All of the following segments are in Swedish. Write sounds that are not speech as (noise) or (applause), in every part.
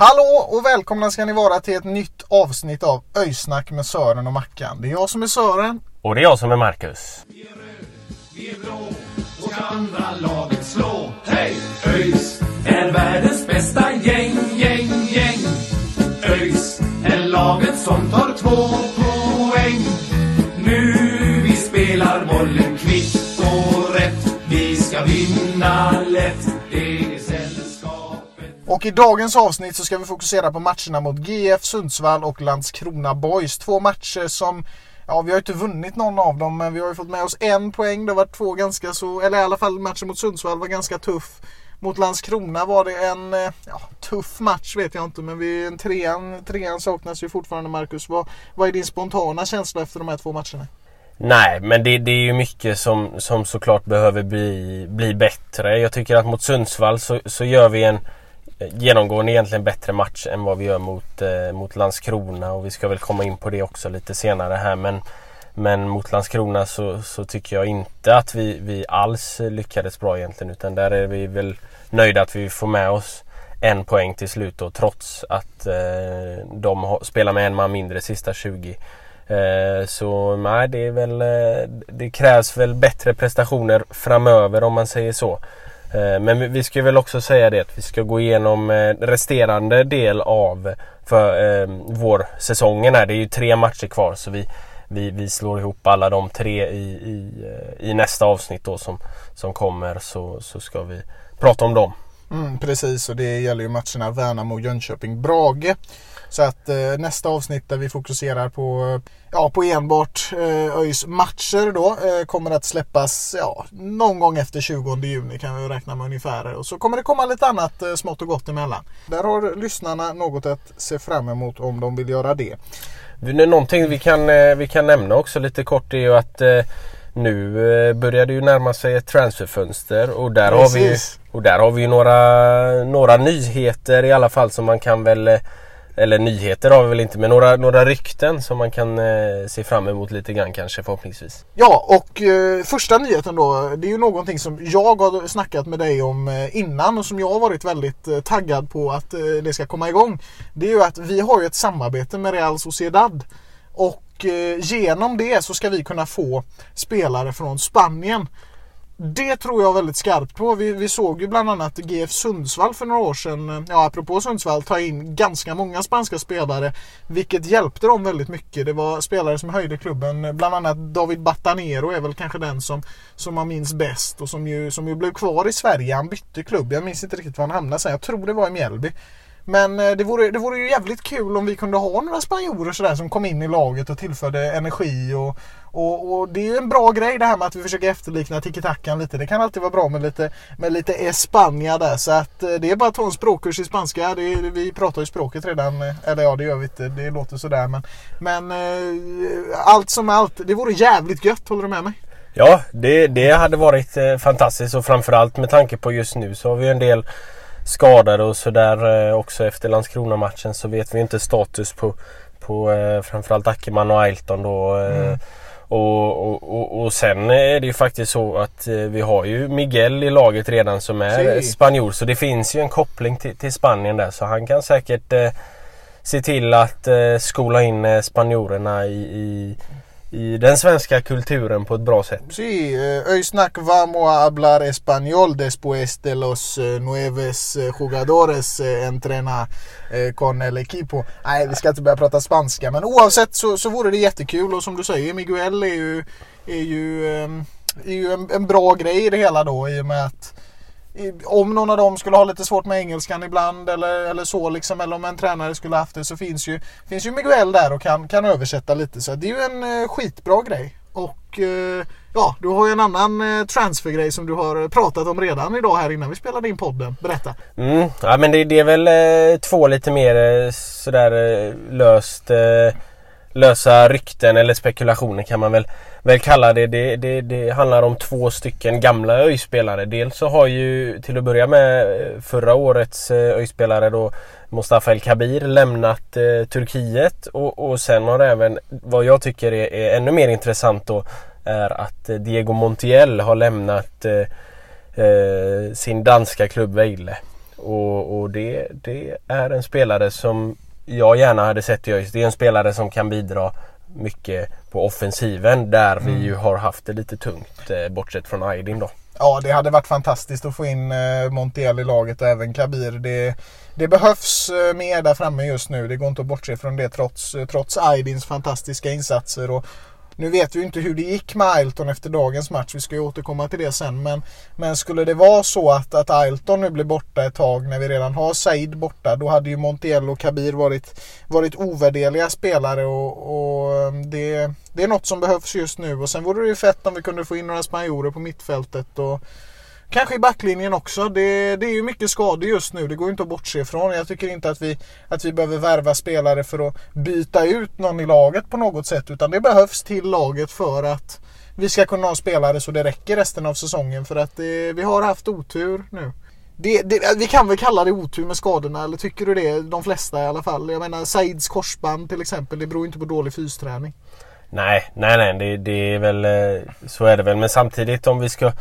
Hallå och välkomna ska ni vara till ett nytt avsnitt av Öjsnack med Sören och Mackan. Det är jag som är Sören. Och det är jag som är Marcus. Vi är blå och ska andra laget slå. Hej! ÖIS är världens bästa gäng, gäng, gäng. ÖIS är laget som tar två poäng. Nu vi spelar bollen kvitt och rätt. Vi ska vinna lätt. Och i dagens avsnitt så ska vi fokusera på matcherna mot GF Sundsvall och Landskrona Boys. Två matcher som Ja, vi har ju inte vunnit någon av dem, men vi har ju fått med oss en poäng. Det har varit två ganska så, eller i alla fall matchen mot Sundsvall var ganska tuff. Mot Landskrona var det en eh, ja, tuff match vet jag inte, men vi, en trean, trean saknas ju fortfarande Marcus. Vad, vad är din spontana känsla efter de här två matcherna? Nej, men det, det är ju mycket som, som såklart behöver bli, bli bättre. Jag tycker att mot Sundsvall så, så gör vi en Eh, genomgående egentligen bättre match än vad vi gör mot, eh, mot Landskrona och vi ska väl komma in på det också lite senare här. Men, men mot Landskrona så, så tycker jag inte att vi, vi alls lyckades bra egentligen utan där är vi väl nöjda att vi får med oss en poäng till slut då, trots att eh, de spelar med en man mindre sista 20. Eh, så nej, det är väl eh, Det krävs väl bättre prestationer framöver om man säger så. Eh, men vi ska väl också säga det att vi ska gå igenom eh, resterande del av för, eh, vår säsongen här. Det är ju tre matcher kvar så vi, vi, vi slår ihop alla de tre i, i, eh, i nästa avsnitt då som, som kommer så, så ska vi prata om dem. Mm, precis och det gäller ju matcherna Värnamo, Jönköping, Brage. Så att eh, nästa avsnitt där vi fokuserar på, ja, på enbart eh, ÖIS matcher då eh, kommer att släppas ja, någon gång efter 20 juni kan vi räkna med ungefär. Och så kommer det komma lite annat eh, smått och gott emellan. Där har lyssnarna något att se fram emot om de vill göra det. Någonting vi kan, eh, vi kan nämna också lite kort är ju att nu börjar det ju närma sig ett transferfönster och där, har vi, Precis. och där har vi några, några nyheter i alla fall som man kan väl eller nyheter har vi väl inte men några, några rykten som man kan eh, se fram emot lite grann kanske förhoppningsvis. Ja, och eh, första nyheten då. Det är ju någonting som jag har snackat med dig om eh, innan och som jag har varit väldigt eh, taggad på att eh, det ska komma igång. Det är ju att vi har ju ett samarbete med Real Sociedad. Och eh, genom det så ska vi kunna få spelare från Spanien. Det tror jag väldigt skarpt på. Vi, vi såg ju bland annat GF Sundsvall för några år sedan, ja apropå Sundsvall, ta in ganska många spanska spelare. Vilket hjälpte dem väldigt mycket. Det var spelare som höjde klubben. Bland annat David Batanero är väl kanske den som, som man minns bäst och som ju, som ju blev kvar i Sverige. Han bytte klubb. Jag minns inte riktigt var han hamnade sen. Jag tror det var i Mjällby. Men eh, det vore, det vore ju jävligt kul om vi kunde ha några spanjorer sådär som kom in i laget och tillförde energi. Och, och, och det är ju en bra grej det här med att vi försöker efterlikna tiki-takan lite. Det kan alltid vara bra med lite, med lite Espanja där. Så att eh, det är bara att ta en språkkurs i spanska. Det vi pratar ju språket redan. Eh, eller ja, det gör vi inte. Det låter sådär. Men, men allt som allt. Det vore jävligt gött. Håller du med mig? Ja, det, det hade varit fantastiskt och framförallt med tanke på just nu så har vi en del skadade och sådär eh, också efter Landskrona-matchen så vet vi inte status på, på eh, framförallt Ackerman och Ailton då. Eh, och, och, och, och sen är det ju faktiskt så att vi har ju Miguel i laget redan som är Si. spanjor så det finns ju en koppling till, till Spanien där så han kan säkert eh, se till att eh, skola in spanjorerna i, i, i den svenska kulturen på ett bra sätt. Sí, hoy eh, vamos a hablar español después de los eh, nueves eh, jugadores entrena con el equipo. Nej, vi ska inte börja prata spanska, men oavsett så, så vore det jättekul och som du säger, Miguel är ju, är ju, är ju en, en bra grej i det hela då i och med att om någon av dem skulle ha lite svårt med engelskan ibland eller, eller så liksom, eller om en tränare skulle haft det så finns ju, finns ju Miguel där och kan, kan översätta lite så det är ju en eh, skitbra grej. Och eh, ja, du har ju en annan eh, transfergrej som du har pratat om redan idag här innan vi spelade in podden. Berätta. Mm, ja men det, det är väl eh, två lite mer eh, sådär eh, löst lösa rykten eller spekulationer kan man väl, väl kalla det. Det, det. det handlar om två stycken gamla ÖIS-spelare. Dels så har ju till att börja med eh, förra årets öjspelare ÖIS-spelare då Mustafa El Kabir lämnat eh, Turkiet och, och sen har även vad jag tycker är, är ännu mer intressant då är att eh, Diego Montiel har lämnat eh, eh, sin danska klubb Vejle. Och, och det, det, är en spelare som jag gärna hade sett i ÖIS. Det är en spelare som kan bidra mycket på offensiven där mm. vi ju har haft det lite tungt eh, bortsett från Aydin då. Ja, det hade varit fantastiskt att få in eh, Montiel i laget och även Kabir. Det, det behövs eh, mer där framme just nu. Det går inte att bortse från det trots, trots Aydins fantastiska insatser. Och, nu vet vi inte hur det gick med Ailton efter dagens match. Vi ska ju återkomma till det sen. Men, men skulle det vara så att, att Ailton nu blir borta ett tag när vi redan har Said borta. Då hade ju Montiel och Kabir varit, varit ovärderliga spelare. Och, och um, det, det är något som behövs just nu. Och sen vore det ju fett om vi kunde få in några spanjorer på mittfältet. Och, Kanske i backlinjen också. Det, det är ju mycket skador just nu. Det går inte att bortse ifrån. Jag tycker inte att vi, att vi behöver värva spelare för att byta ut någon i laget på något sätt. Utan det behövs till laget för att vi ska kunna ha spelare så det räcker resten av säsongen. För att det, vi har haft otur nu. Det, det, vi kan väl kalla det otur med skadorna, eller tycker du det? De flesta i alla fall. Jag menar Saids korsband till exempel, det beror inte på dålig fysträning. Nej, nej, nej, det, det är väl eh, så är det väl. Men samtidigt om vi ska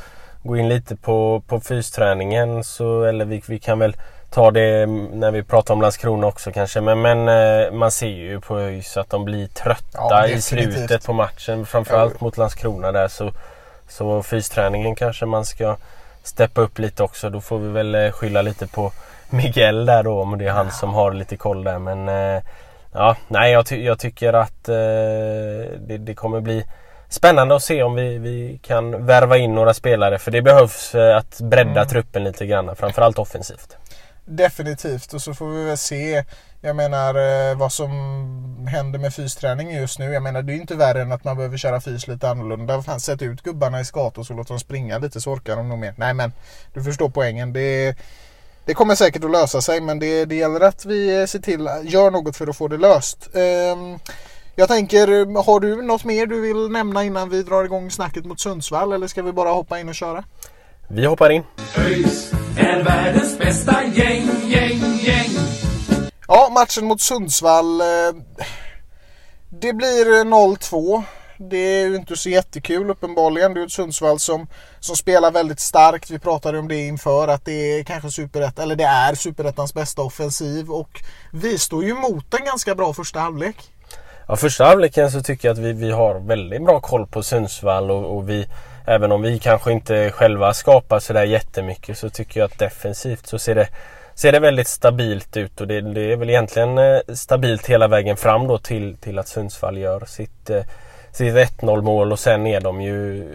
gå in lite på, på fysträningen så, eller vi, vi kan väl ta det när vi pratar om Landskrona också kanske. Men, men eh, man ser ju på ÖIS att de blir trötta ja, i slutet på matchen. Framförallt ja. mot Landskrona där så, så fysträningen kanske man ska steppa upp lite också. Då får vi väl eh, skylla lite på Miguel där då om det är han som har lite koll där. Men eh, ja, nej jag, ty jag tycker att det, det kommer bli Spännande att se om vi, vi kan värva in några spelare för det behövs eh, att bredda mm. truppen lite grann. Framförallt offensivt. Definitivt och så får vi väl se jag menar eh, vad som händer med fysträning just nu. Jag menar det är inte värre än att man behöver köra fys lite annorlunda. Fan, sätt ut gubbarna i skatos och låt dem springa lite så orkar de nog mer. Nej men du förstår poängen. Det, det kommer säkert att lösa sig men det, det gäller att vi ser till göra något för att få det löst. Um, jag tänker, har du något mer du vill nämna innan vi drar igång snacket mot Sundsvall eller ska vi bara hoppa in och köra? Vi hoppar in. ÖIS är världens bästa gäng, gäng, gäng. Ja, matchen mot Sundsvall. Eh, det blir 0-2. Det är ju inte så jättekul uppenbarligen. Det är ett Sundsvall som, som spelar väldigt starkt. Vi pratade om det inför att det är kanske superett, eller det är superettans bästa offensiv och vi står ju emot en ganska bra första halvlek. Ja, första halvleken så tycker jag att vi, vi har väldigt bra koll på Sundsvall och, och vi Även om vi kanske inte själva skapar sådär jättemycket så tycker jag att defensivt så ser det ser det väldigt stabilt ut och det, det, är väl egentligen eh, stabilt hela vägen fram då till, till att Sundsvall gör sitt, eh, sitt 1-0 mål och sen är de ju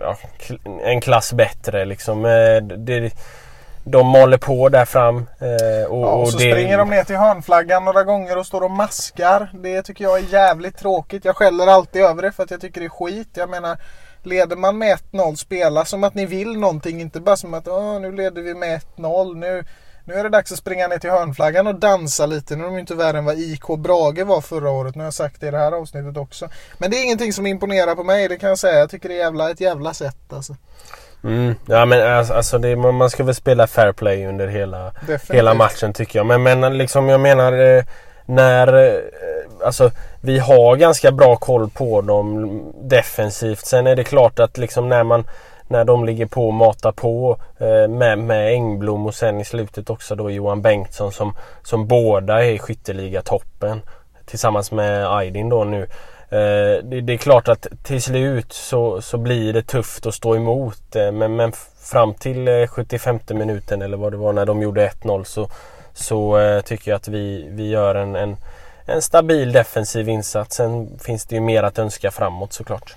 ja, en klass bättre liksom. Eh, det, de maler på där fram. Eh, och, ja, och, så det... springer de ner till hörnflaggan några gånger och står och maskar. Det tycker jag är jävligt tråkigt. Jag skäller alltid över det för att jag tycker det är skit. Jag menar, leder man med 1-0, spela som att ni vill någonting. Inte bara som att nu leder vi med 1-0. Nu, nu är det dags att springa ner till hörnflaggan och dansa lite. Nu är de inte värre än vad IK Brage var förra året. Nu har jag sagt det i det här avsnittet också. Men det är ingenting som imponerar på mig, det kan jag säga. Jag tycker det är jävla, ett jävla sätt alltså. Mm. Ja men alltså det, man ska väl spela fair play under hela, hela matchen tycker jag. Men, men liksom jag menar eh, när eh, Alltså vi har ganska bra koll på dem defensivt. Sen är det klart att liksom när man när de ligger på och matar på eh, med, med Engblom och sen i slutet också då Johan Bengtsson som, som båda är skytteliga toppen tillsammans med Aydin då nu. Eh, det, det, är klart att till slut så, så blir det tufft att stå emot. Eh, men, men fram till eh, 75 minuten eller vad det var när de gjorde 1-0 så, så eh, tycker jag att vi, vi gör en, en, en stabil defensiv insats. Sen finns det ju mer att önska framåt såklart.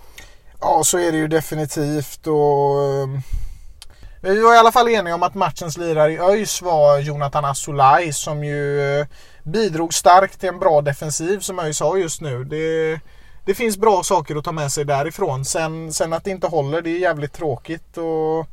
Ja, så är det ju definitivt. Och, ehm, vi var i alla fall eniga om att matchens lirare i ÖIS var Jonathan Asolaj som ju eh, bidrog starkt till en bra defensiv som ÖIS har just nu. Det det finns bra saker att ta med sig därifrån. Sen, sen att det inte håller, det är jävligt tråkigt. Och,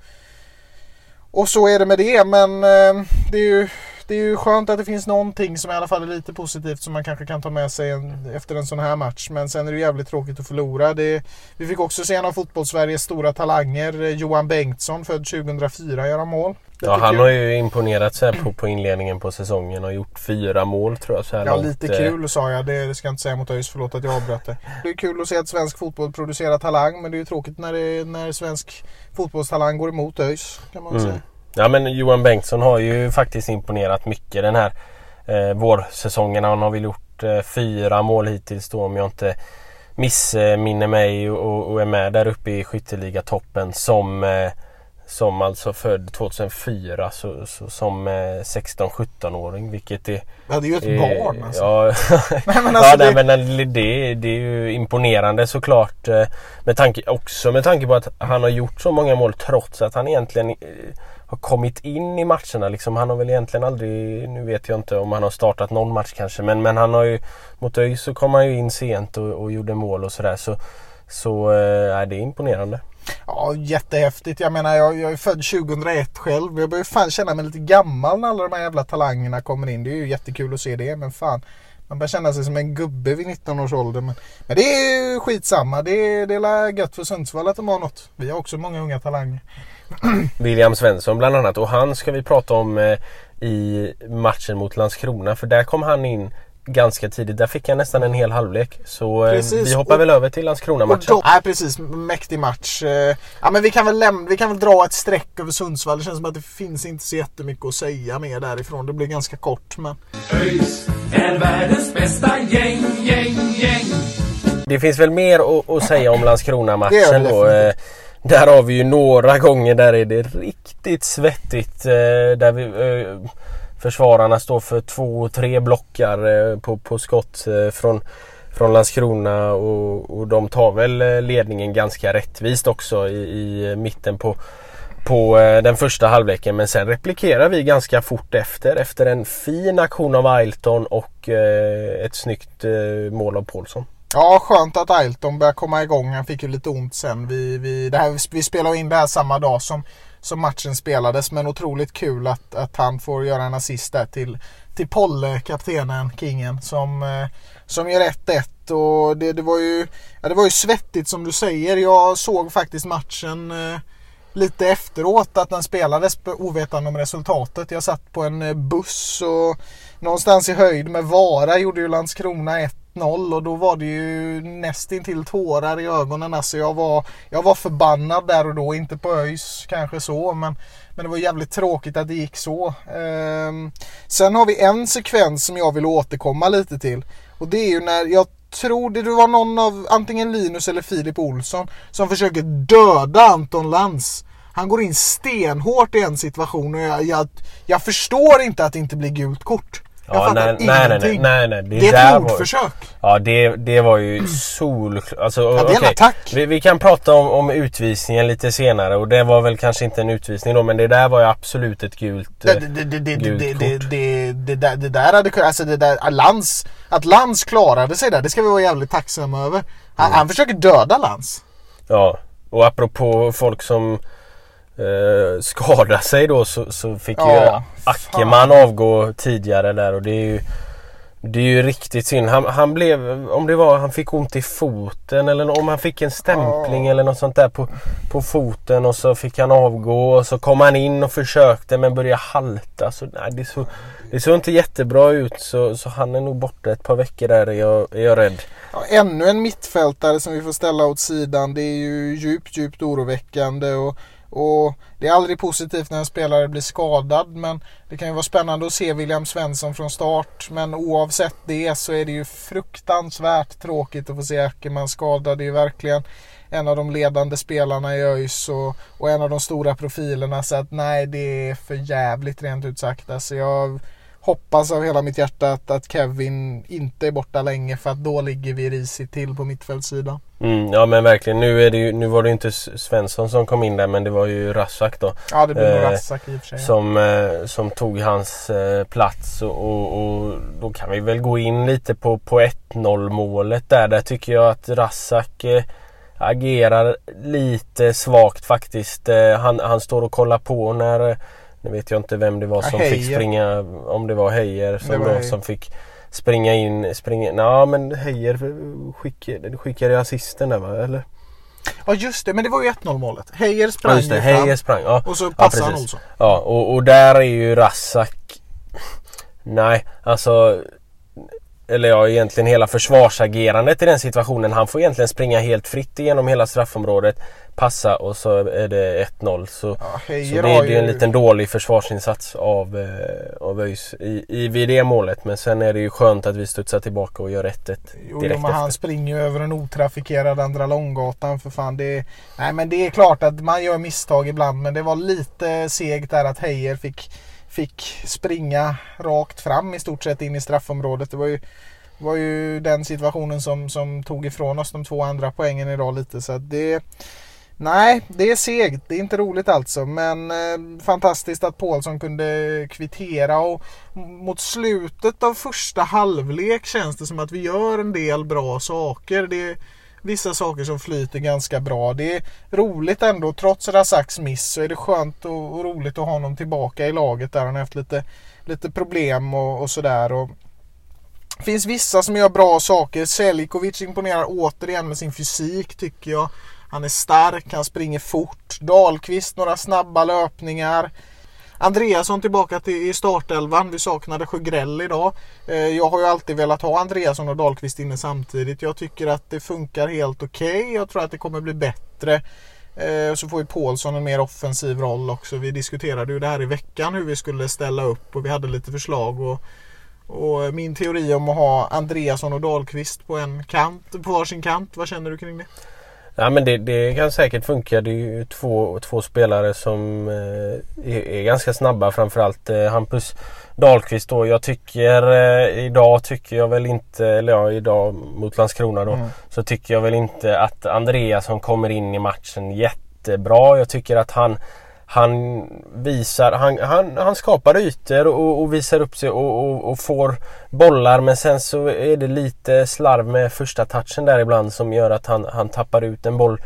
och så är det med det. Men eh, det är ju det är ju skönt att det finns någonting som i alla fall är lite positivt som man kanske kan ta med sig en, efter en sån här match. Men sen är det jävligt tråkigt att förlora. Det, vi fick också se en av fotbollssveriges stora talanger, eh, Johan Bengtsson, född 2004, göra mål. Ja, han har ju imponerat sig på, på inledningen på säsongen och gjort fyra mål tror jag. Så här ja, långt. lite kul sa jag. Det ska jag inte säga mot ÖIS. Förlåt att jag avbröt det. Det är kul att se att svensk fotboll producerar talang. Men det är ju tråkigt när, det, när svensk fotbollstalang går emot ÖIS. Kan man mm. säga. Ja men Johan Bengtsson har ju faktiskt imponerat mycket den här eh, vårsäsongen. Han har väl gjort eh, fyra mål hittills då om jag inte missminner mig och, och är med där uppe i skytteligatoppen som eh, som alltså född 2004 så, så som 16-17-åring vilket är... Ja det är ju ett är, barn alltså. Ja, (laughs) nej, men, alltså ja, det... men det, det är ju imponerande såklart. Eh, med tanke, också med tanke på att han har gjort så många mål trots att han egentligen har kommit in i matcherna. Liksom, han har väl egentligen aldrig, nu vet jag inte om han har startat någon match kanske, men, men han har ju mot ÖIS så kom han ju in sent och, och gjorde mål och sådär. Så, så äh, det är imponerande. Ja, jättehäftigt. Jag menar, jag, jag är född 2001 själv. Jag börjar fan känna mig lite gammal när alla de här jävla talangerna kommer in. Det är ju jättekul att se det, men fan. Man börjar känna sig som en gubbe vid 19 års ålder. Men, men det är skitsamma. Det är, det är gött för Sundsvall att de har något. Vi har också många unga talanger. (clears throat) William Svensson bland annat och han ska vi prata om eh, i matchen mot Landskrona för där kom han in ganska tidigt. Där fick han nästan en hel halvlek. Så eh, vi hoppar och, väl över till Landskrona-matchen. Nej precis, mäktig match. Eh, ja, men vi, kan väl lämna, vi kan väl dra ett streck över Sundsvall. Det känns som att det finns inte så jättemycket att säga mer därifrån. Det blir ganska kort. Men... ÖIS är världens bästa gäng, gäng, gäng. Det finns väl mer att, att säga om Landskrona-matchen då. Där har vi ju några gånger där är det riktigt svettigt. Eh, där vi, eh, försvararna står för två, och tre blockar eh, på, på skott eh, från, från Landskrona och, och de tar väl eh, ledningen ganska rättvist också i, i mitten på, på den första halvleken. Men sen replikerar vi ganska fort efter. Efter en fin aktion av Ailton och ett snyggt mål av Paulsson. Ja, skönt att Ailton börjar komma igång. Han fick ju lite ont sen. Vi, vi, det här, vi spelade in det här samma dag som, som matchen spelades. Men otroligt kul att, att han får göra en assist där till, till Polle, kaptenen, kingen, som, eh, som gör 1-1. Och det, det, var ju, ja, det var ju svettigt som du säger. Jag såg faktiskt matchen eh, lite efteråt att den spelades ovetande om resultatet. Jag satt på en eh, buss och någonstans i höjd med Vara gjorde ju Landskrona 1-0 och då var det ju nästintill tårar i ögonen. Alltså jag var, jag var förbannad där och då. Inte på ÖIS kanske så men, men det var jävligt tråkigt att det gick så. Ehm, sen har vi en sekvens som jag vill återkomma lite till. Och det är ju när jag tror det var någon av antingen Linus eller Filip Olsson som försöker döda Anton Lantz. Han går in stenhårt i en situation och jag, jag, jag förstår inte att det inte blir gult kort. Ja, nej, nej, nej, nej, nej, Det, det är ett mordförsök. Ja, det, det var ju sol... Alltså, ja, det är en attack. Vi, vi, kan prata om, om utvisningen lite senare och det var väl kanske inte en utvisning då men det där var ju absolut ett gult, det, det, det, det, gult det, det, kort. Det, det, det, det där hade alltså det där, Lans, att Lans klarade sig där, det ska vi vara jävligt tacksamma över. Han, mm. han försöker döda Lans. Ja, och apropå folk som eh, skada sig då så, så fick ja, ju Ackerman avgå tidigare där och det är ju det är ju riktigt synd. Han, han, blev, om det var han fick ont i foten eller om han fick en stämpling ja. eller något sånt där på, på foten och så fick han avgå och så kom han in och försökte men började halta. Så, nej, det, såg, det såg inte jättebra ut så, så han är nog borta ett par veckor där är jag, är jag rädd. Ja, ännu en mittfältare som vi får ställa åt sidan. Det är ju djupt, djupt oroväckande. Och och det är aldrig positivt när en spelare blir skadad men det kan ju vara spännande att se William Svensson från start. Men oavsett det så är det ju fruktansvärt tråkigt att få se Ackerman skadad. Det är ju verkligen en av de ledande spelarna i ÖIS och, och, en av de stora profilerna. Så att nej, det är för jävligt rent ut sagt. Alltså jag hoppas av hela mitt hjärta att, att Kevin inte är borta länge för att då ligger vi risigt till på mittfältssidan. Mm, ja men verkligen. Nu, är det ju, nu var det inte Svensson som kom in där men det var ju Rassak då. Ja det blir Eh, Rassak i och för sig. Som, eh, som tog hans eh, plats och, och, och då kan vi väl gå in lite på, på 1-0 målet där. Där tycker jag att Rassak eh, agerar lite svagt faktiskt. Eh, han, han står och kollar på när, nu vet jag inte vem det var Ja, som fick Heijer. springa, om det var Heijer Det som, var då, som fick springa in, springa, nej men Heijer skickade, skickade assisten där va eller? Ja just det, men det var ju 1-0 målet. Heijer Ja sprang just det, Heijer sprang. Ja. och så Ja, passade han precis. Olsson. Ja, och, och där är ju Rassak... Nej, alltså... Eller ja, egentligen hela försvarsagerandet i den situationen. Han får egentligen springa helt fritt igenom hela straffområdet. Passa och så är det 1-0. Så, Ja, så det, är ju... en liten dålig försvarsinsats av, eh, av ÖIS i, i, vid det målet. Men sen är det ju skönt att vi studsar tillbaka och gör 1-1 Jo, jo, direkt men han efter. springer ju över en otrafikerad Andra Långgatan för fan. Det nej men det är klart att man gör misstag ibland men det var lite segt där att Heijer fick, fick springa rakt fram i stort sett in i straffområdet. Det var ju, var ju den situationen som, som tog ifrån oss de två andra poängen idag lite så att det Nej, det är segt. Det är inte roligt alltså. Men eh, fantastiskt att Paulsson kunde kvittera. Och mot slutet av första halvlek känns det som att vi gör en del bra saker. Det är vissa saker som flyter ganska bra. Det är roligt ändå. Trots Razaks miss så är det skönt och, och roligt att ha honom tillbaka i laget där han har haft lite, lite problem och, och sådär. Och det finns vissa som gör bra saker. Selikovic imponerar återigen med sin fysik tycker jag. Han är stark, han springer fort. Dahlqvist några snabba löpningar. Andreasson tillbaka till i startelvan. Vi saknade Sjögrell idag. Eh, jag har ju alltid velat ha Andreasson och Dahlqvist inne samtidigt. Jag tycker att det funkar helt okej. Jag tror att det kommer bli bättre. Eh, så får ju Paulsson en mer offensiv roll också. Vi diskuterade ju det här i veckan hur vi skulle ställa upp och vi hade lite förslag. Och och min teori om att ha Andreasson och Dahlqvist på en kant, på varsin kant. Vad känner du kring det? Ja men det, det kan säkert funka. Det är ju två, två spelare som eh, är, är ganska snabba framförallt eh, Hampus Dahlqvist då. Jag tycker eh, idag tycker jag väl inte, eller ja idag mot Landskrona då. Mm. Så tycker jag väl inte att Andreas som kommer in i matchen jättebra. Jag tycker att han han visar, han, han, han skapar ytor och, och visar upp sig och, och, och får bollar men sen så är det lite slarv med första touchen där ibland som gör att han, han tappar ut en boll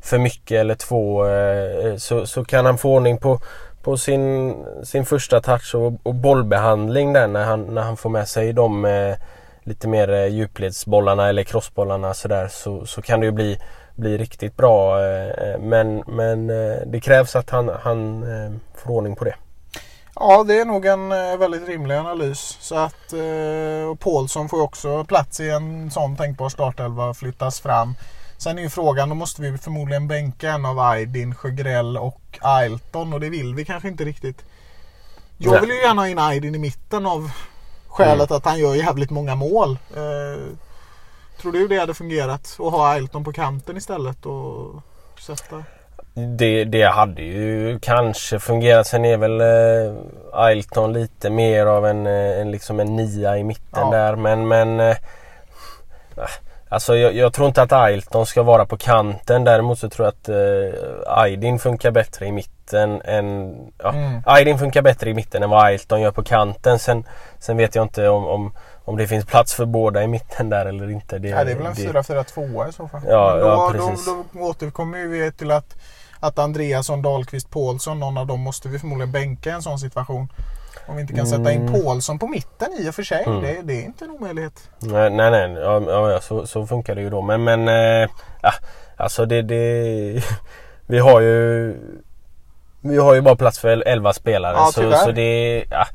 för mycket eller två. Eh, så, så kan han få ordning på, på sin, sin första touch och, och bollbehandling där när han, när han får med sig de eh, lite mer eh, djupledsbollarna eller crossbollarna sådär så, så kan det ju bli, bli riktigt bra. eh, Men, men eh, det krävs att han, han eh, får ordning på det. Ja, det är nog en eh, väldigt rimlig analys. Så att eh, och Paulsson får också plats i en sån tänkbar startelva flyttas fram. Sen är ju frågan, då måste vi förmodligen bänka en av Aydin, Sjögrell och Ailton och det vill vi kanske inte riktigt. Jag vill ju gärna ha in Aydin i mitten av skälet att han gör jävligt många mål. Eh, tror du det hade fungerat att ha Ailton på kanten istället och sätta? Det, det hade ju kanske fungerat. Sen är väl eh, Ailton lite mer av en, eh, en, liksom en nia i mitten Ja. där. Men, men eh, Alltså jag, jag tror inte att Ailton ska vara på kanten. Däremot så tror jag att eh, Aydin funkar bättre i mitten än... Ja, Mm. Aydin funkar bättre i mitten än vad Ailton gör på kanten. Sen, sen vet jag inte om, om, om det finns plats för båda i mitten där eller inte. Det, Ja, det är väl en 4-4-2 i så fall. Ja, Men då, ja, precis. Då, då återkommer vi till att, att Andreasson, Dahlqvist, Paulsson, någon av dem måste vi förmodligen bänka i en sån situation. Om vi inte kan sätta in Mm. Paulsson på mitten i och för sig. Mm. Det, det är inte en omöjlighet. Nej, nej, nej. Ja, ja, så, så funkar det ju då. Men, men ja, alltså det, det... (laughs) Vi har ju... Vi har ju bara plats för 11 spelare. Ja, så, så det... Ja,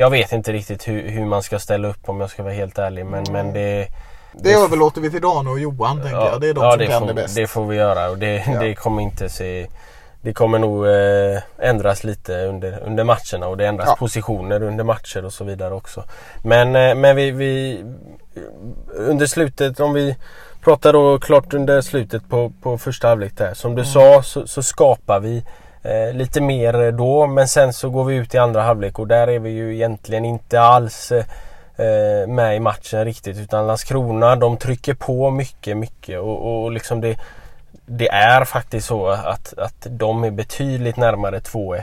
jag vet inte riktigt hur, hur man ska ställa upp om jag ska vara helt ärlig. Men, Mm. men det... Det överlåter vi till Dane och Johan tänker jag. Det är de ja, som det kan får, det bäst. Det får vi göra och det, Ja. det kommer inte se... Det kommer nog eh, ändras lite under, under matcherna och det ändras Ja. positioner under matcher och så vidare också. Men, eh, men vi, vi under slutet om vi pratar då klart under slutet på, på första halvlek där. Som du Mm. sa så, så skapar vi eh, lite mer då men sen så går vi ut i andra halvlek och där är vi ju egentligen inte alls eh, med i matchen riktigt utan Landskrona de trycker på mycket, mycket och, och liksom det, det är faktiskt så att, att de är betydligt närmare 2-1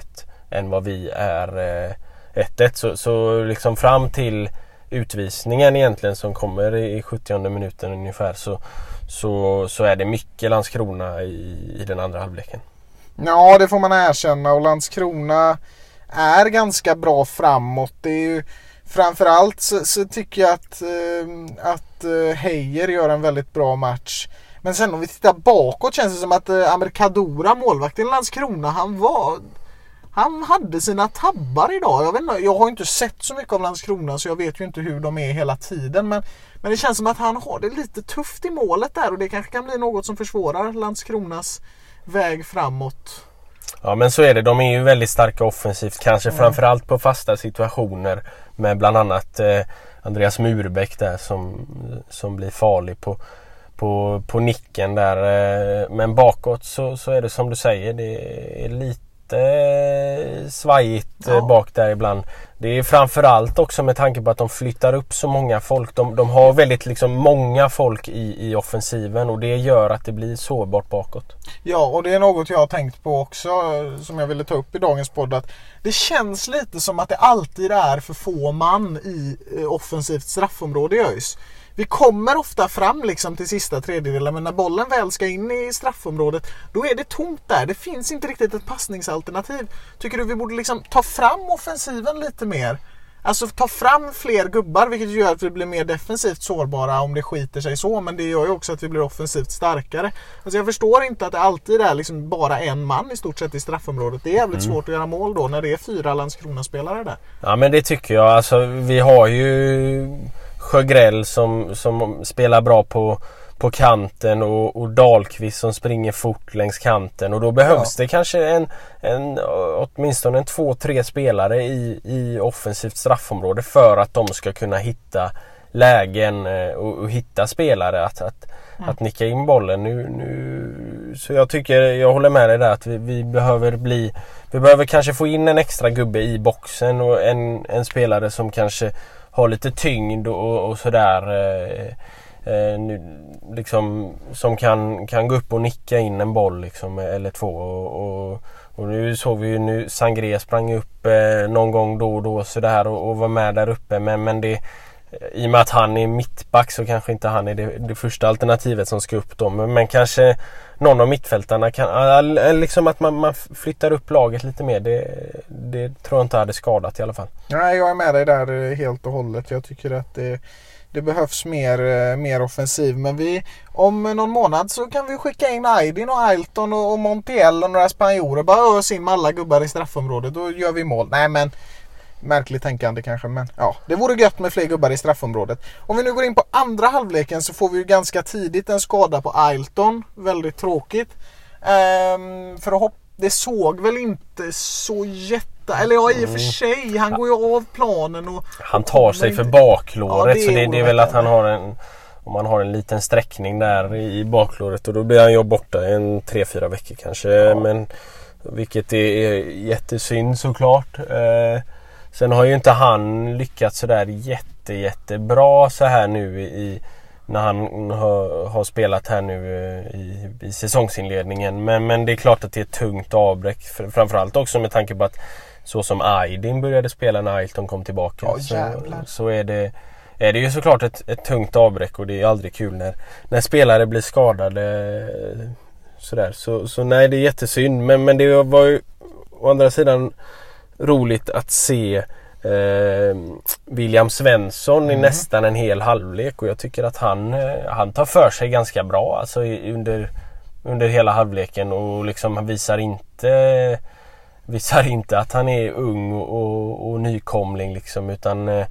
än vad vi är eh, 1-1. Så, så liksom fram till utvisningen egentligen som kommer i 70 minuten ungefär så, så, så är det mycket Landskrona i, i den andra halvleken. Ja, det får man erkänna och Landskrona är ganska bra framåt. Det är ju, framförallt så, så tycker jag att, eh, att eh, Heijer gör en väldigt bra match. Men sen om vi tittar bakåt känns det som att eh, Amerikadora, målvakten i Landskrona, han var han hade sina tabbar idag. Jag, vet inte, jag har inte sett så mycket av Landskrona så jag vet ju inte hur de är hela tiden. Men, men det känns som att han har det lite tufft i målet där och det kanske kan bli något som försvårar Landskronas väg framåt. Ja men så är det. De är ju väldigt starka offensivt. Kanske mm. framförallt på fasta situationer. Med bland annat eh, Andreas Murbäck där som, som blir farlig på, på, på nicken där. Eh, men bakåt så, så är det som du säger. Det är lite lite svajigt eh, ja. bak där ibland. Det är framförallt också med tanke på att de flyttar upp så många folk. De, de har väldigt liksom många folk i, i offensiven och det gör att det blir sårbart bakåt. Ja och det är något jag har tänkt på också som jag ville ta upp i dagens podd. Att det känns lite som att det alltid är för få man i eh, offensivt straffområde i ÖIS. Vi kommer ofta fram liksom till sista tredjedelen men när bollen väl ska in i straffområdet då är det tomt där. Det finns inte riktigt ett passningsalternativ. Tycker du vi borde liksom ta fram offensiven lite mer? Alltså ta fram fler gubbar vilket gör att vi blir mer defensivt sårbara om det skiter sig så. Men det gör ju också att vi blir offensivt starkare. Alltså jag förstår inte att det alltid är liksom bara en man i stort sett i straffområdet. Det är jävligt mm. svårt att göra mål då när det är fyra Landskrona-spelare där. Ja men det tycker jag. Alltså vi har ju Sjögrell som, som spelar bra på, på kanten och, och Dahlqvist som springer fort längs kanten och då behövs ja. det kanske en, en åtminstone en två, tre spelare i, i offensivt straffområde för att de ska kunna hitta lägen eh, och, och hitta spelare att, att, mm. att nicka in bollen. Nu, nu, så jag tycker, jag håller med dig där att vi, vi, behöver bli Vi behöver kanske få in en extra gubbe i boxen och en, en spelare som kanske har lite tyngd och, och sådär. Eh, eh, liksom, som kan, kan gå upp och nicka in en boll liksom, eller två. Och, och, och nu såg vi ju nu Sangré sprang upp eh, någon gång då och då sådär och, och var med där uppe. Men, men det, i och med att han är mittback så kanske inte han är det, det första alternativet som ska upp då. Men, men kanske någon av mittfältarna kan... Eh, liksom att man, man, flyttar upp laget lite mer. Det, det tror jag inte hade skadat i alla fall. Nej, jag är med dig där eh, helt och hållet. Jag tycker att det, det behövs mer, eh, mer offensiv. Men vi, om någon månad så kan vi skicka in Aydin och Ailton och, och Montiel och några spanjorer. Bara ös in med alla gubbar i straffområdet. Då gör vi mål. Nej men Märkligt tänkande kanske men ja, det vore gött med fler gubbar i straffområdet. Om vi nu går in på andra halvleken så får vi ju ganska tidigt en skada på Ailton. Väldigt tråkigt. Ehm, för hopp det såg väl inte så jätte... Eller ja i och för sig. Han går ju av planen och... Han tar sig för baklåret ja, det så det, det är väl att han har en... Om man har en liten sträckning där i baklåret och då blir han ju borta en 3-4 veckor kanske. Ja. Men, vilket är jättesynd såklart. Eh, Sen har ju inte han lyckats sådär jätte jättebra så här nu i när han har, har spelat här nu eh, i, i säsongsinledningen. Men, men det är klart att det är ett tungt avbräck. Framförallt också med tanke på att så som Aydin började spela när Ailton kom tillbaka. Oh, så, så är det är det ju såklart ett, ett tungt avbräck och det är aldrig kul när, när spelare blir skadade. Sådär. Så, så nej, det är jättesynd. Men, men det var ju å andra sidan roligt att se eh, William Svensson mm. i nästan en hel halvlek och jag tycker att han, eh, han tar för sig ganska bra alltså under, under hela halvleken och liksom han visar inte (laughs) visar inte att han är ung och, och, och nykomling liksom utan, eh,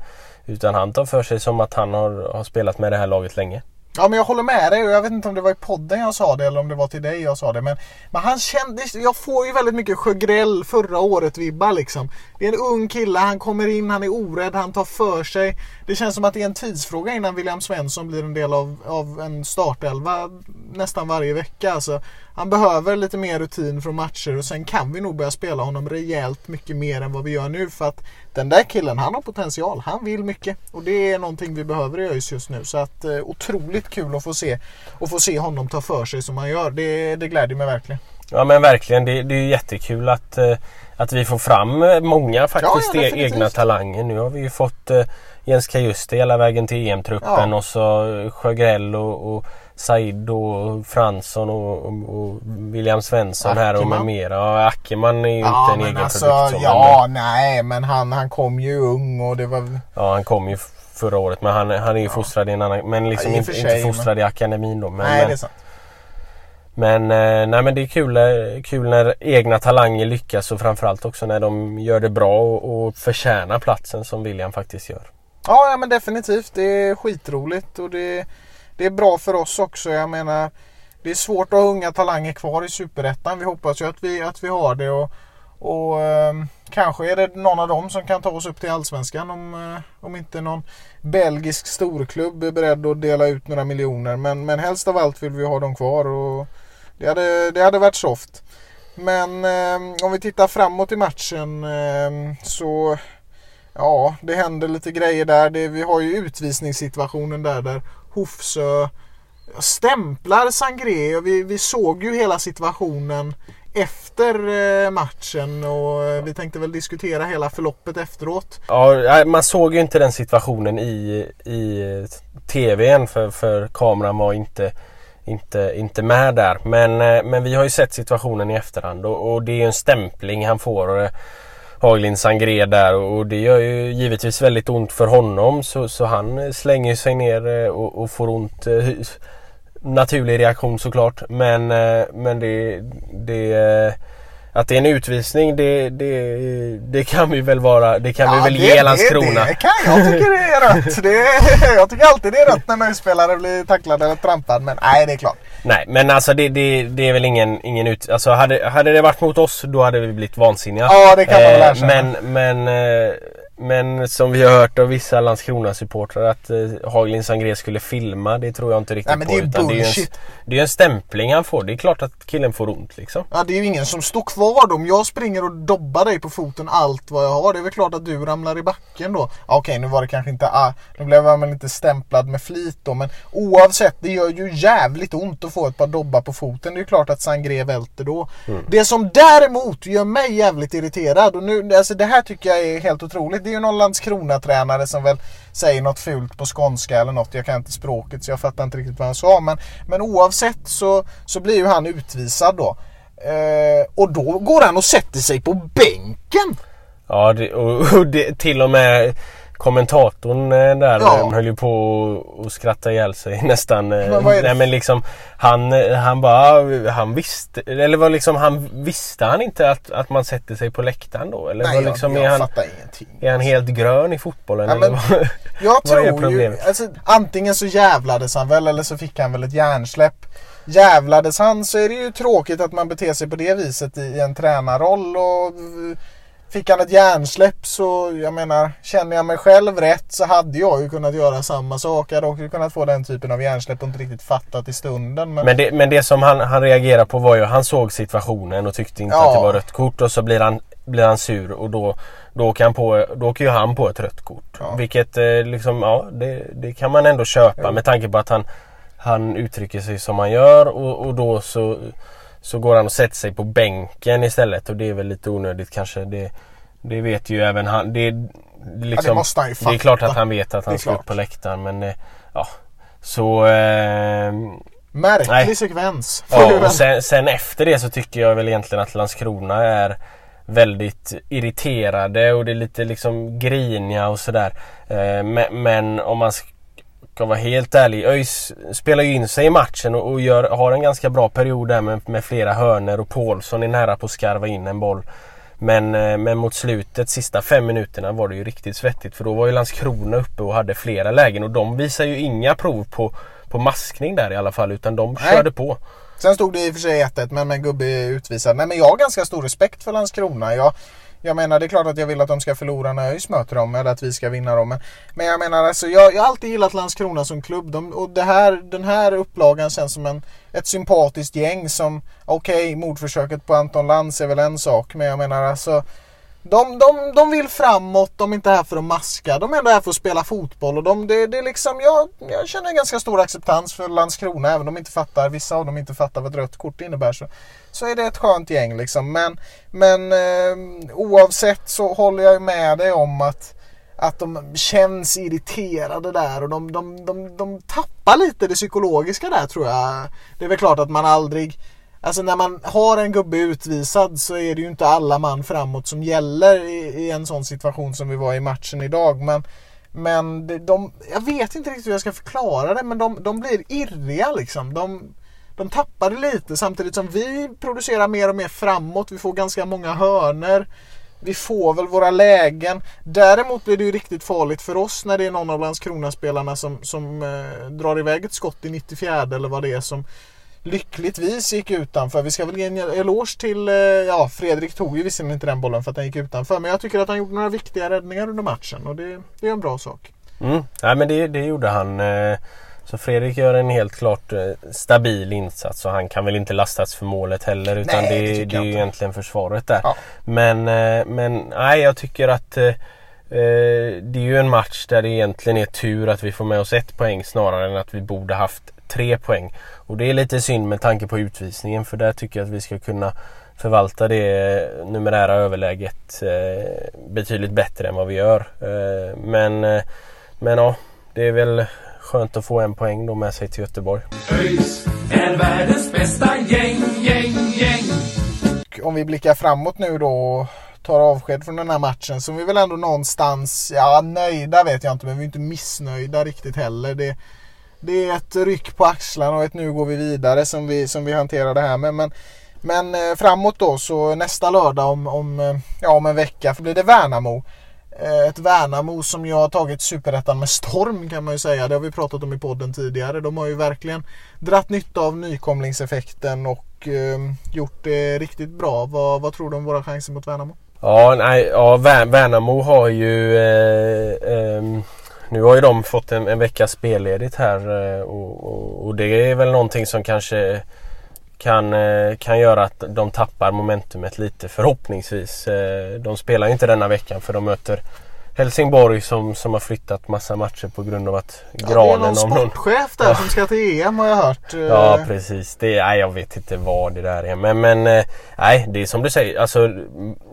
utan han tar för sig som att han har, har spelat med det här laget länge. Ja men jag håller med dig och jag vet inte om det var i podden jag sa det eller om det var till dig jag sa det. Men, men han kändes, jag får ju väldigt mycket Sjögrell förra året vibbar liksom. Det är en ung kille, han kommer in, han är orädd, han tar för sig. Det känns som att det är en tidsfråga innan William Svensson blir en del av, av en startelva nästan varje vecka. Alltså, han behöver lite mer rutin från matcher och sen kan vi nog börja spela honom rejält mycket mer än vad vi gör nu. För att den där killen, han har potential. Han vill mycket. Och det är någonting vi behöver i ÖIS just nu. Så att eh, otroligt kul att få se, och få se honom ta för sig som han gör. Det, det gläder mig verkligen. Ja men verkligen, det, det är jättekul att, eh, att vi får fram eh, många faktiskt Ja, ja, e- egna talanger. Nu har vi ju fått Jens Kajuste hela vägen till EM-truppen Ja. och så Sjögrell och, och Said och Fransson och, och, William Svensson här och med Ackerman. mera. Ja, Ackerman är ju inte en egen produkt. så, alltså, men- ja, nej, men han, han kom ju ung och det var... ja, han kom ju förra året men han, han är ju fostrad i en annan... Men liksom Ja, inte, sig, inte fostrad i akademin då. Men, nej, men, det är sant. Men, eh, nej, men det är kul, eh, kul när egna talanger lyckas och framförallt också när de gör det bra och, och förtjänar platsen som William faktiskt gör. Ja, ja men definitivt. Det är skitroligt och det, det är bra för oss också. Jag menar, det är svårt att ha unga talanger kvar i Superettan. Vi hoppas ju att vi, att vi har det och, och eh, kanske är det någon av dem som kan ta oss upp till Allsvenskan om, eh, om inte någon belgisk storklubb är beredd att dela ut några miljoner. Men, men helst av allt vill vi ha dem kvar och det hade, det hade varit soft. Men eh, om vi tittar framåt i matchen ehm, så Ja, det händer lite grejer där. Det, vi har ju utvisningssituationen där, där Hofsö stämplar Sangré och vi, vi såg ju hela situationen efter eh, matchen och eh, vi tänkte väl diskutera hela förloppet efteråt. Ja, man såg ju inte den situationen i, i eh, TVn för, för kameran var inte, inte, inte med där. Men, men vi har ju sett situationen i efterhand och, och det är ju en stämpling han får. Haglind Sangré där och det gör ju givetvis väldigt ont för honom så, så han slänger sig ner eh, och, och får ont. Eh, naturlig reaktion såklart men, eh, men det, det att det är en utvisning det, det, det kan vi väl vara, det kan vi väl det, ge Landskrona. Det, det kan jag tycker det är rött. Det, jag tycker alltid det är rött när spelare blir tacklad eller trampad men nej det är klart. Nej men alltså det, det, det är väl ingen, ingen ut... Alltså hade, hade det varit mot oss då hade vi blivit vansinniga. Ja, det kan man väl Eh, erkänna. Men, men, eh, men som vi har hört av vissa Landskrona-supportrar att eh, Haglind Sangré skulle filma det tror jag inte riktigt Nej, men på. det är utan det är en, det är en stämpling han får. Det är klart att killen får ont liksom. Ja, det är ju ingen som står kvar då. Om jag springer och dobbar dig på foten allt vad jag har. Det är väl klart att du ramlar i backen då. Ja, Okej, nu var det kanske inte... Ah, nu blev man väl inte stämplad med flit då. Men oavsett, det gör ju jävligt ont att få ett par dobbar på foten. Det är klart att Sangré välter då. Det som däremot gör mig jävligt irriterad. Och nu, alltså det här tycker jag är helt otroligt. Det är ju någon Landskrona-tränare som väl säger något fult på skånska eller något. Jag kan inte språket så jag fattar inte riktigt vad han sa. Men, men oavsett så, så blir ju han utvisad då. Eh, och då går han och sätter sig på bänken. Ja, det, och, och det, till och med kommentatorn eh, där Ja. ja. höll ju på att skratta ihjäl sig (laughs) nästan. eh, Men det Nej men liksom han, eh, han bara, han visste, eller var liksom han visste han inte att, att man sätter sig på läktaren då? Eller Nej, var jag, liksom, jag är, han, ingenting. är han helt grön i fotbollen? Ja, eller men- vad? (laughs) Jag (laughs) tror ju, alltså, antingen så jävlades han väl eller så fick han väl ett hjärnsläpp. Jävlades han så är det ju tråkigt att man beter sig på det viset i, i en tränarroll. Och eh, fick han ett hjärnsläpp så, jag menar, känner jag mig själv rätt så hade jag ju kunnat göra samma sak. Jag hade också kunnat få den typen av hjärnsläpp och inte riktigt fattat i stunden. Men, Men det, men det som han, han reagerade på var ju han såg situationen och tyckte inte Ja. att det var rött kort och så blir han, blir han sur och då, då, åker han på, då åker ju han på ett rött kort. Ja. Vilket eh, liksom, ja det, det kan man ändå köpa med tanke på att han, han uttrycker sig som han gör och, och då så, så går han och sätter sig på bänken istället och det är väl lite onödigt kanske. Det, det vet ju även han. Det, liksom, måste han ju det är klart fatta. att han vet att Det han ska upp på läktaren men eh, ja. Så eh, märklig Nej. sekvens. Ja, och sen, sen efter det så tycker jag väl egentligen att Landskrona är väldigt irriterade och det är lite liksom griniga och sådär. Eh, men, men om man ska vara helt ärlig, ÖIS spelar ju in sig i matchen och, och gör, har en ganska bra period där med, med flera hörner och Paulsson är nära på att skarva in en boll. Men, eh, men mot slutet, sista fem minuterna var det ju riktigt svettigt för då var ju Landskrona uppe och hade flera lägen och de visar ju inga prov på, på maskning där i alla fall utan de Nej. körde på. Sen stod det i och för sig 1-1 men, men gubbe utvisad. Nej men jag har ganska stor respekt för Landskrona. Jag, jag menar det är klart att jag vill att de ska förlora när ÖIS möter dem eller att vi ska vinna dem. Men, men jag menar alltså jag, jag har alltid gillat Landskrona som klubb. De, och det här, den här upplagan känns som en, ett sympatiskt gäng som okej okay, mordförsöket på Anton Lantz är väl en sak men jag menar alltså de, de, de vill framåt, de är inte här för att maska. De är ändå här för att spela fotboll. Och de, det, det är liksom, jag, jag känner en ganska stor acceptans för Landskrona. Även om de inte fattar, vissa av dem inte fattar vad ett rött kort innebär. Så, så är det ett skönt gäng liksom. Men, men eh, oavsett så håller jag med dig om att att de känns irriterade där och de, de, de, de tappar lite det psykologiska där tror jag. Det är väl klart att man aldrig Alltså när man har en gubbe utvisad så är det ju inte alla man framåt som gäller i, i en sån situation som vi var i matchen idag. Men, men de, jag vet inte riktigt hur jag ska förklara det men de, de blir irriga liksom. De, de tappar det lite samtidigt som vi producerar mer och mer framåt. Vi får ganska många hörner. Vi får väl våra lägen. Däremot blir det ju riktigt farligt för oss när det är någon av Landskrona-spelarna som, som eh, drar iväg ett skott i 94 eller vad det är som lyckligtvis gick utanför. Vi ska väl ge en eloge till, eh, ja Fredrik tog ju visserligen inte den bollen för att den gick utanför. Men jag tycker att han gjorde några viktiga räddningar under matchen och det, det är en bra sak. Mm. Ja, men det, det gjorde han. Eh, så Fredrik gör en helt klart eh, stabil insats och han kan väl inte lastas för målet heller utan nej, det, det, det är ju egentligen försvaret där. Ja. Men, men nej, jag tycker att det är ju en match där det egentligen är tur att vi får med oss ett poäng snarare än att vi borde haft tre poäng. Och det är lite synd med tanke på utvisningen för där tycker jag att vi ska kunna förvalta det numerära överläget eh, betydligt bättre än vad vi gör. Eh, men, eh, men ja, det är väl skönt att få en poäng då med sig till Göteborg. ÖIS är världens bästa gäng, gäng, gäng. Om vi blickar framåt nu då och tar avsked från den här matchen så är vi väl ändå någonstans, ja nöjda vet jag inte men vi är inte missnöjda riktigt heller. Det, det är ett ryck på axlarna och ett nu går vi vidare som vi, som vi hanterar det här med. Men, men eh, framåt då så nästa lördag om, om, eh, ja, om en vecka blir det Värnamo. Eh, ett Värnamo som jag har tagit superettan med storm kan man ju säga. Det har vi pratat om i podden tidigare. De har ju verkligen dratt nytta av nykomlingseffekten och eh, gjort det riktigt bra. Vad, vad tror du om våra chanser mot Värnamo? Ja, nej, ja Värnamo har ju eh, eh, nu har ju de fått en, en veckas spelledigt här eh, och, och, och, det är väl någonting som kanske kan, eh, kan göra att de tappar momentumet lite förhoppningsvis. Eh, de spelar inte denna veckan för de möter Helsingborg som, som har flyttat massa matcher på grund av att ja, granen... Det är någon sportchef där ja. som ska till EM har jag hört. (laughs) Ja precis. Det, nej, jag vet inte vad det där är. Men, men nej, det är som du säger. Alltså,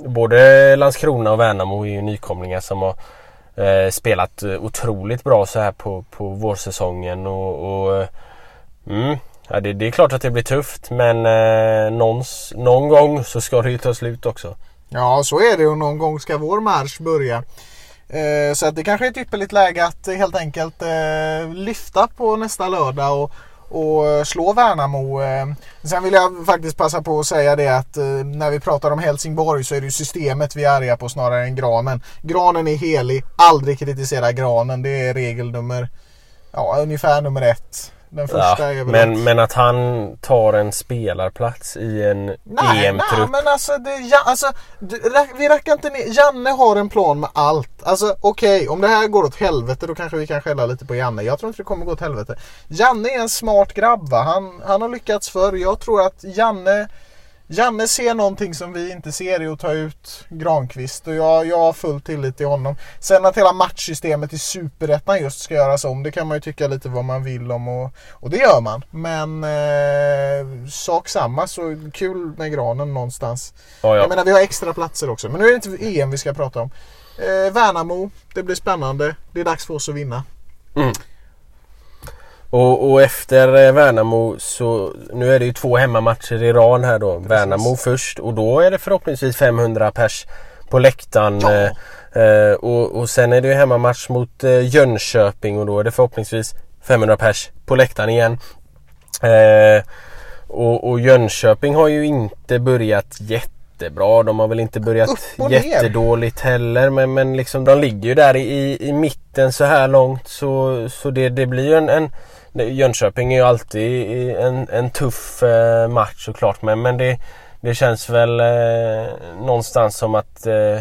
både Landskrona och Värnamo är ju nykomlingar som har eh, spelat otroligt bra så här på, på vårsäsongen. Och, och eh, mm, ja, det, det, är klart att det blir tufft men eh, någons, någon gång så ska det ju ta slut också. Ja så är det och någon gång ska vår marsch börja. Eh, så att det kanske är ett ypperligt läge att helt enkelt eh, lyfta på nästa lördag och och eh, slå Värnamo. Eh. Sen vill jag faktiskt passa på att säga det att eh, när vi pratar om Helsingborg så är det systemet vi är arga på snarare än granen. Granen är helig, aldrig kritisera granen. Det är regel nummer, ja ungefär nummer ett. Den första ja, är väl men, men att han tar en spelarplats i en EM-trupp. Nej men alltså, det, ja, alltså det, vi räcker inte ner. Janne har en plan med allt. Alltså okej, okay, om det här går åt helvete då kanske vi kan skälla lite på Janne. Jag tror inte det kommer gå åt helvete. Janne är en smart grabb va? Han, han har lyckats förr. Jag tror att Janne Janne ser någonting som vi inte ser i att ta ut Granqvist och jag, jag har full tillit till honom. Sen att hela matchsystemet i Superettan just ska göras om, det kan man ju tycka lite vad man vill om och, och det gör man. Men eh, sak samma, så kul med granen någonstans. Oh, ja. Jag menar vi har extra platser också, men nu är det inte EM vi ska prata om. Eh, Värnamo, det blir spännande. Det är dags för oss att vinna. Mm. Och, och, efter eh, Värnamo så nu är det ju två hemmamatcher i rad här då. Precis. Värnamo först och då är det förhoppningsvis 500 pers på läktaren. Ja. Eh, eh, och, och sen är det ju hemmamatch mot eh, Jönköping och då är det förhoppningsvis 500 pers på läktaren igen. Eh, och, och Jönköping har ju inte börjat jättebra. De har väl inte börjat jättedåligt heller men, men liksom de ligger ju där i, i mitten så här långt så, så det, det blir ju en, en Jönköping är ju alltid en, en tuff eh, match såklart men, men det, det känns väl eh, någonstans som att eh,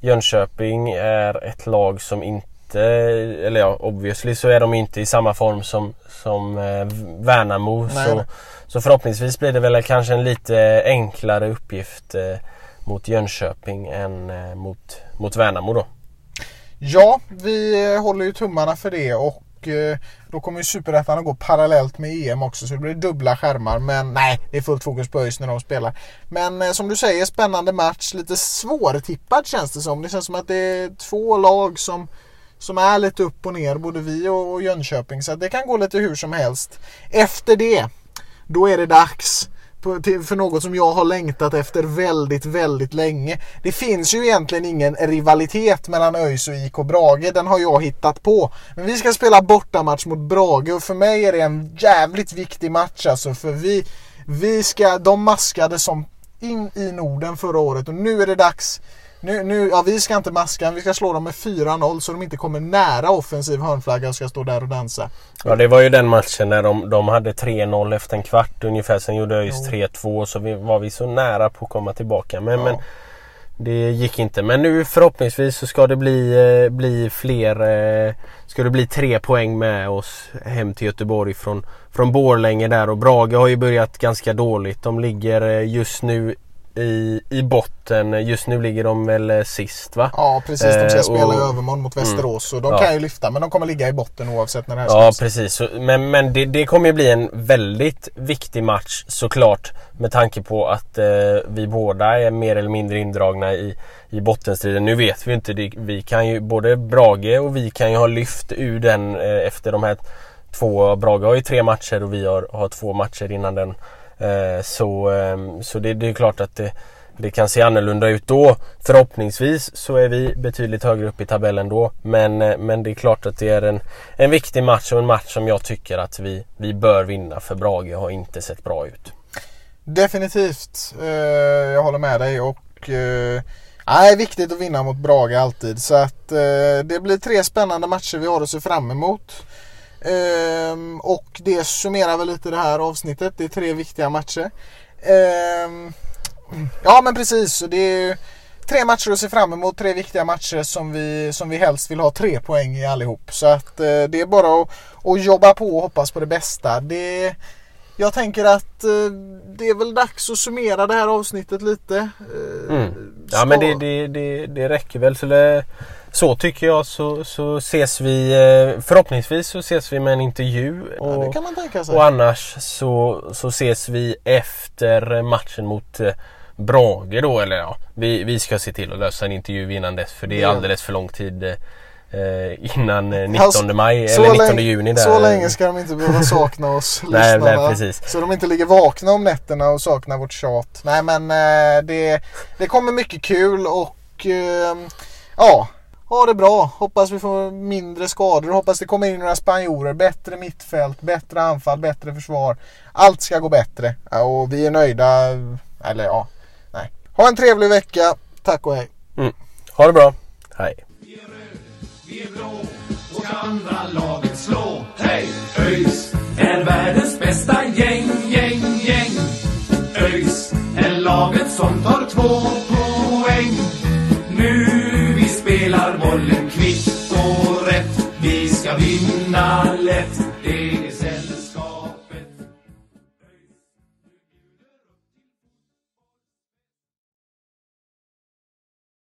Jönköping är ett lag som inte, eller ja obviously så är de inte i samma form som, som eh, Värnamo. Nej, så, så förhoppningsvis blir det väl kanske en lite enklare uppgift eh, mot Jönköping än mot, mot Värnamo då. Ja, vi håller ju tummarna för det och Eh, då kommer ju Superettan att gå parallellt med EM också så det blir dubbla skärmar. Men nej, det är fullt fokus på ÖIS när de spelar. Men eh, som du säger, spännande match. Lite svårtippad känns det som. Det känns som att det är två lag som, som är lite upp och ner, både vi och, och Jönköping. Så det kan gå lite hur som helst. Efter det, då är det dags för något som jag har längtat efter väldigt, väldigt länge. Det finns ju egentligen ingen rivalitet mellan ÖIS och IK Brage. Den har jag hittat på. Men vi ska spela bortamatch mot Brage och för mig är det en jävligt viktig match alltså. För vi, vi ska, de maskade som in i Norden förra året och nu är det dags. Nu, nu, ja, vi ska inte maska, vi ska slå dem med 4-0 så de inte kommer nära offensiv hörnflagga och ska stå där och dansa. Ja det var ju den matchen när de, de hade 3-0 efter en kvart ungefär. Sen gjorde ÖIS 3-2 så vi, var vi så nära på att komma tillbaka. Men, Ja. men det gick inte. Men nu förhoppningsvis så ska det bli, eh, bli fler. Eh, ska det bli tre poäng med oss hem till Göteborg från, från Borlänge där. Och Brage har ju börjat ganska dåligt. De ligger eh, just nu i, i botten. Just nu ligger de väl eh, sist va? Ja precis, de ska Eh, spela och- i övermorgon mot Västerås och de Ja. kan ju lyfta men de kommer ligga i botten oavsett när det här Ja släpps. precis, Så- men, men det, det kommer ju bli en väldigt viktig match såklart med tanke på att eh, vi båda är mer eller mindre indragna i, i bottenstriden. Nu vet vi inte, det, vi kan ju både Brage och vi kan ju ha lyft ur den eh, efter de här två. Brage har ju tre matcher och vi har, har två matcher innan den. Eh, så ehm, så det, det är klart att det, det kan se annorlunda ut då. Förhoppningsvis så är vi betydligt högre upp i tabellen då. Men, eh, men det är klart att det är en, en viktig match och en match som jag tycker att vi, vi bör vinna. För Brage har inte sett bra ut. Definitivt, eh, jag håller med dig och eh, nej, viktigt att vinna mot Brage alltid. Så att eh, det blir tre spännande matcher vi har att se fram emot. Ehm, och det summerar väl lite det här avsnittet. Det är tre viktiga matcher. Ehm, ja men precis, så det är tre matcher att se fram emot. Tre viktiga matcher som vi, som vi helst vill ha tre poäng i allihop. Så att eh, det är bara att, att jobba på och hoppas på det bästa. Det jag tänker att eh, det är väl dags att summera det här avsnittet lite. Eh, Mm. Ja men det, det, det, det räcker väl. Så, det, så tycker jag så, så ses vi eh, förhoppningsvis så ses vi med en intervju. Ja, Och, det kan man tänka sig. och annars så, så ses vi efter matchen mot eh, Brage då. Eller ja, vi, vi ska se till att lösa en intervju innan dess. För det är Ja. alldeles för lång tid eh, innan eh, 19 Alltså, maj så eller 19 länge- juni. Där. Så länge ska de inte behöva sakna oss (laughs) Nej, nej, precis. Så de inte ligger vakna om nätterna och saknar vårt tjat. Nej men det, det kommer mycket kul och ja, ha det bra. Hoppas vi får mindre skador. Hoppas det kommer in några spanjorer. Bättre mittfält, bättre anfall, bättre försvar. Allt ska gå bättre. Ja, och vi är nöjda. Eller ja, nej. Ha en trevlig vecka. Tack och hej. Ha det bra. Hej. Vi är blå och ska andra laget slå. Hej! ÖIS är världens bästa gäng, gäng, gäng. ÖIS är laget som tar två poäng. Nu vi spelar bollen kvitt och rätt. Vi ska vinna lätt.